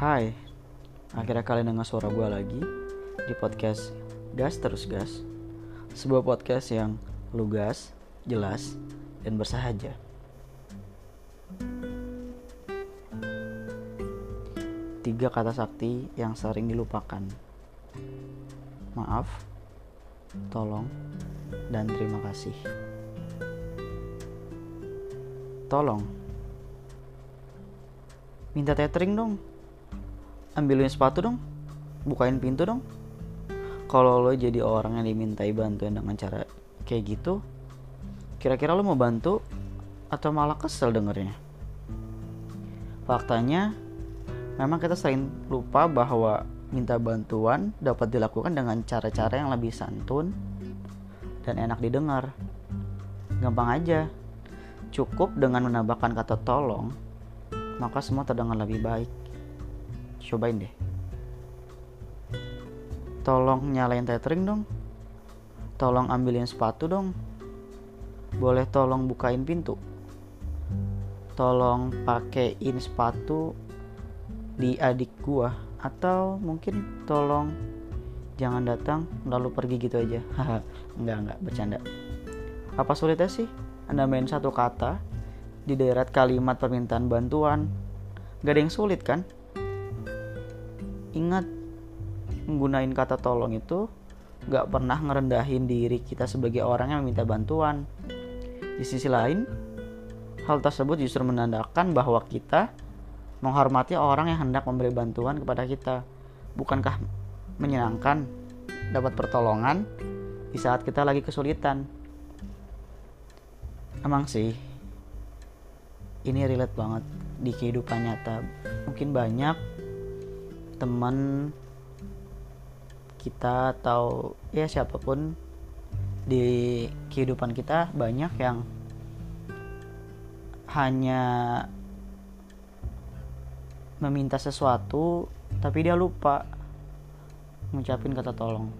Hai, akhirnya kalian dengar suara gue lagi di podcast Gas Terus Gas. Sebuah podcast yang lugas, jelas, dan bersahaja. Tiga kata sakti yang sering dilupakan. Maaf, tolong, dan terima kasih. Tolong. Minta tethering dong ambilin sepatu dong bukain pintu dong. Kalau lo jadi orang yang dimintai bantuan dengan cara kayak gitu kira-kira lo mau bantu atau malah kesel dengernya? Faktanya memang kita sering lupa bahwa minta bantuan dapat dilakukan dengan cara-cara yang lebih santun dan enak didengar. Gampang aja. Cukup dengan menambahkan kata tolong maka semua terdengar lebih baik cobain deh. Tolong nyalain tethering dong. Tolong ambilin sepatu dong. Boleh tolong bukain pintu. Tolong pakein sepatu di adik gua. Atau mungkin tolong jangan datang lalu pergi gitu aja. Enggak enggak bercanda. Apa sulitnya sih? Anda main satu kata di daerah kalimat permintaan bantuan. Gak ada yang sulit kan ingat menggunakan kata tolong itu gak pernah ngerendahin diri kita sebagai orang yang meminta bantuan. Di sisi lain, hal tersebut justru menandakan bahwa kita menghormati orang yang hendak memberi bantuan kepada kita. Bukankah menyenangkan dapat pertolongan di saat kita lagi kesulitan? Emang sih, ini relate banget di kehidupan nyata. Mungkin banyak teman kita atau ya siapa pun di kehidupan kita banyak yang hanya meminta sesuatu tapi dia lupa ngucapin kata tolong.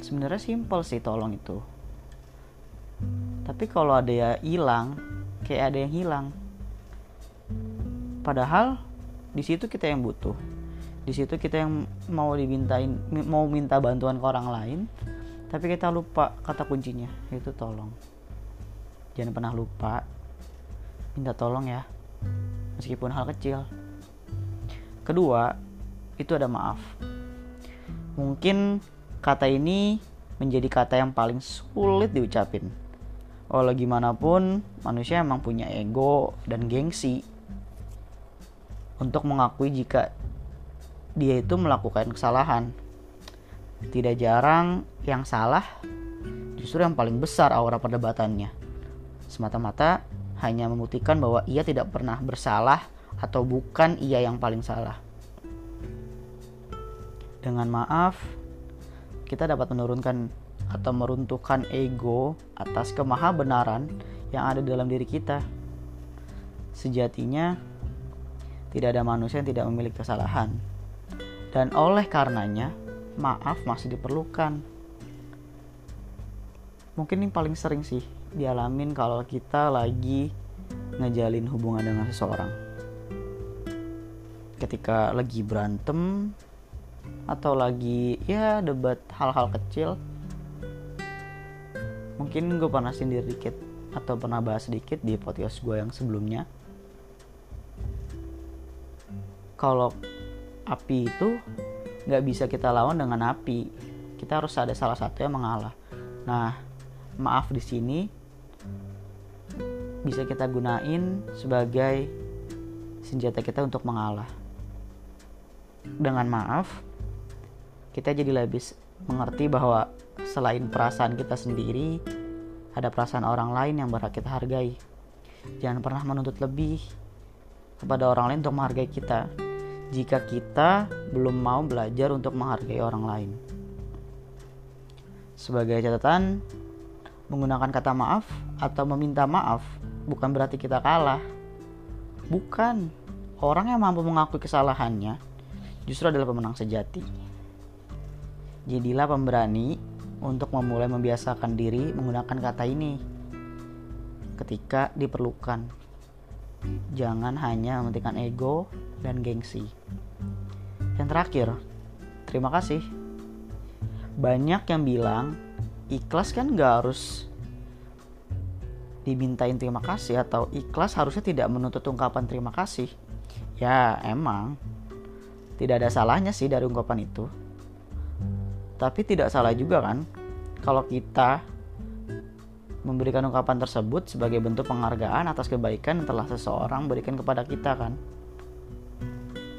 Sebenarnya simpel sih tolong itu. Tapi kalau ada ya hilang kayak ada yang hilang Padahal di situ kita yang butuh. Di situ kita yang mau dimintain mau minta bantuan ke orang lain, tapi kita lupa kata kuncinya, itu tolong. Jangan pernah lupa minta tolong ya. Meskipun hal kecil. Kedua, itu ada maaf. Mungkin kata ini menjadi kata yang paling sulit diucapin. Walau gimana pun, manusia emang punya ego dan gengsi untuk mengakui jika dia itu melakukan kesalahan. Tidak jarang yang salah justru yang paling besar aura perdebatannya. Semata-mata hanya membuktikan bahwa ia tidak pernah bersalah atau bukan ia yang paling salah. Dengan maaf, kita dapat menurunkan atau meruntuhkan ego atas kemahabenaran yang ada dalam diri kita. Sejatinya, tidak ada manusia yang tidak memiliki kesalahan. Dan oleh karenanya, maaf masih diperlukan. Mungkin ini paling sering sih dialamin kalau kita lagi ngejalin hubungan dengan seseorang. Ketika lagi berantem atau lagi ya debat hal-hal kecil, mungkin gue pernah sindir dikit atau pernah bahas sedikit di podcast gue yang sebelumnya kalau api itu nggak bisa kita lawan dengan api kita harus ada salah satu yang mengalah. Nah maaf di sini. Bisa kita gunain sebagai senjata kita untuk mengalah. Dengan maaf kita jadi lebih mengerti bahwa selain perasaan kita sendiri ada perasaan orang lain yang berhak kita hargai. Jangan pernah menuntut lebih kepada orang lain untuk menghargai kita jika kita belum mau belajar untuk menghargai orang lain. Sebagai catatan, menggunakan kata maaf atau meminta maaf bukan berarti kita kalah. Bukan, orang yang mampu mengakui kesalahannya justru adalah pemenang sejati. Jadilah pemberani untuk memulai membiasakan diri menggunakan kata ini ketika diperlukan. Jangan hanya mementingkan ego dan gengsi. Yang terakhir, terima kasih. Banyak yang bilang ikhlas kan gak harus dimintain terima kasih atau ikhlas harusnya tidak menuntut ungkapan terima kasih. Ya emang tidak ada salahnya sih dari ungkapan itu. Tapi tidak salah juga kan kalau kita memberikan ungkapan tersebut sebagai bentuk penghargaan atas kebaikan yang telah seseorang berikan kepada kita kan?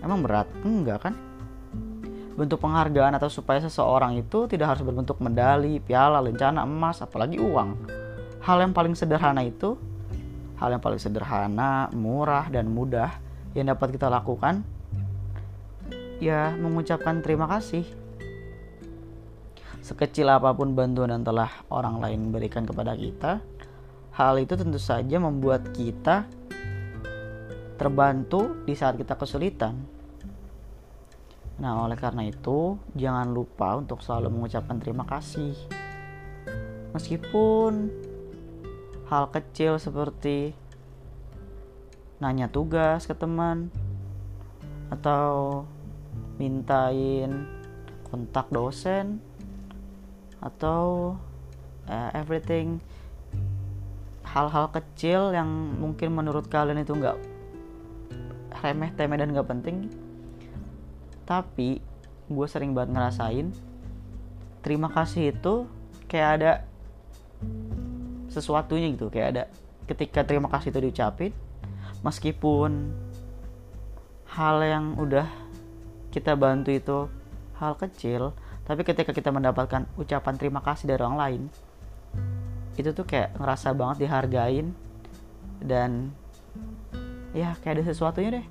Emang berat? Enggak kan? Bentuk penghargaan atau supaya seseorang itu tidak harus berbentuk medali, piala, lencana, emas, apalagi uang. Hal yang paling sederhana itu, hal yang paling sederhana, murah dan mudah yang dapat kita lakukan ya mengucapkan terima kasih sekecil apa pun bantuan yang telah orang lain berikan kepada kita, hal itu tentu saja membuat kita terbantu di saat kita kesulitan. Nah, oleh karena itu, jangan lupa untuk selalu mengucapkan terima kasih. Meskipun hal kecil seperti nanya tugas ke teman atau mintain kontak dosen atau uh, everything hal-hal kecil yang mungkin menurut kalian itu nggak remeh temeh dan nggak penting tapi gue sering banget ngerasain terima kasih itu kayak ada sesuatunya gitu kayak ada ketika terima kasih itu diucapin meskipun hal yang udah kita bantu itu hal kecil tapi ketika kita mendapatkan ucapan terima kasih dari orang lain itu tuh kayak ngerasa banget dihargain dan ya kayak ada sesuatunya deh.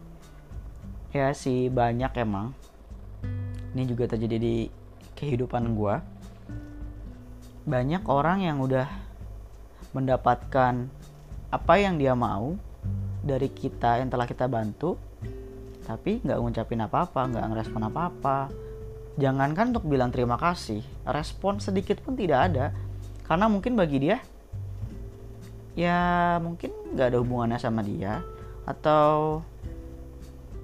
Ya sih banyak emang. Ini juga terjadi di kehidupan gue banyak orang yang udah mendapatkan apa yang dia mau dari kita yang telah kita bantu tapi nggak ngucapin apa-apa nggak ngerespon apa-apa jangankan untuk bilang terima kasih respon sedikit pun tidak ada. Karena mungkin bagi dia ya mungkin nggak ada hubungannya sama dia. Atau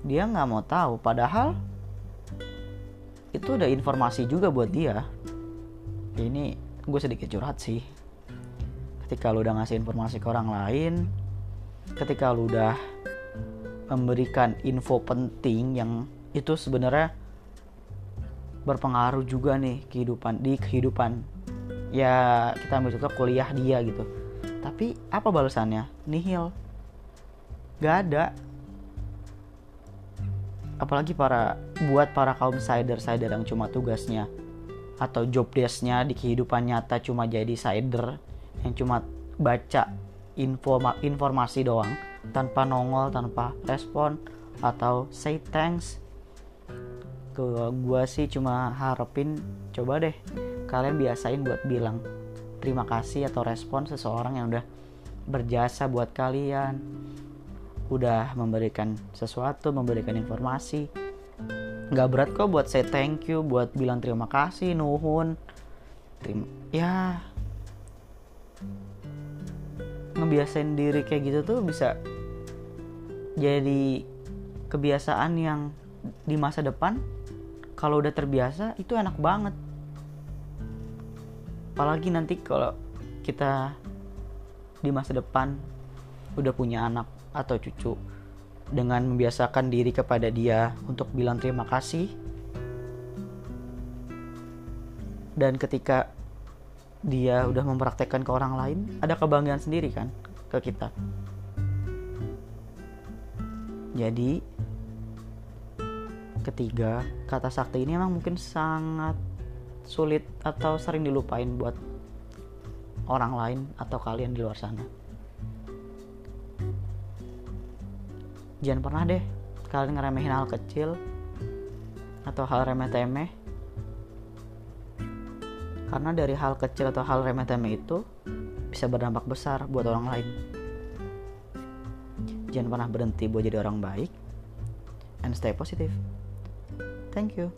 dia nggak mau tahu. Padahal itu ada informasi juga buat dia. Ini gue sedikit curhat sih. Ketika lu udah ngasih informasi ke orang lain ketika lu udah memberikan info penting yang itu sebenarnya berpengaruh juga nih kehidupan di kehidupan. Ya kita ambil contoh kuliah dia gitu. Tapi apa balasannya? Nihil. Gak ada. Apalagi para buat para kaum sider sider yang cuma tugasnya atau job desknya di kehidupan nyata cuma jadi sider yang cuma baca info informasi doang tanpa nongol tanpa respon atau say thanks ke gue sih cuma harapin coba deh kalian biasain buat bilang terima kasih atau respon seseorang yang udah berjasa buat kalian. Udah memberikan sesuatu memberikan informasi. Nggak berat kok buat say thank you buat bilang terima kasih nuhun. Terima ya ngebiasain diri kayak gitu tuh bisa jadi kebiasaan yang di masa depan kalau udah terbiasa itu enak banget. Apalagi nanti kalau kita di masa depan udah punya anak atau cucu dengan membiasakan diri kepada dia untuk bilang terima kasih dan ketika dia udah mempraktekkan ke orang lain ada kebanggaan sendiri kan ke kita. Jadi ketiga, kata sakti ini emang mungkin sangat sulit atau sering dilupain buat orang lain atau kalian di luar sana. Jangan pernah deh kalian ngeremehin hal kecil atau hal remeh-temeh. Karena dari hal kecil atau hal remeh-temeh itu bisa berdampak besar buat orang lain. Jangan pernah berhenti buat jadi orang baik and stay positive. Thank you.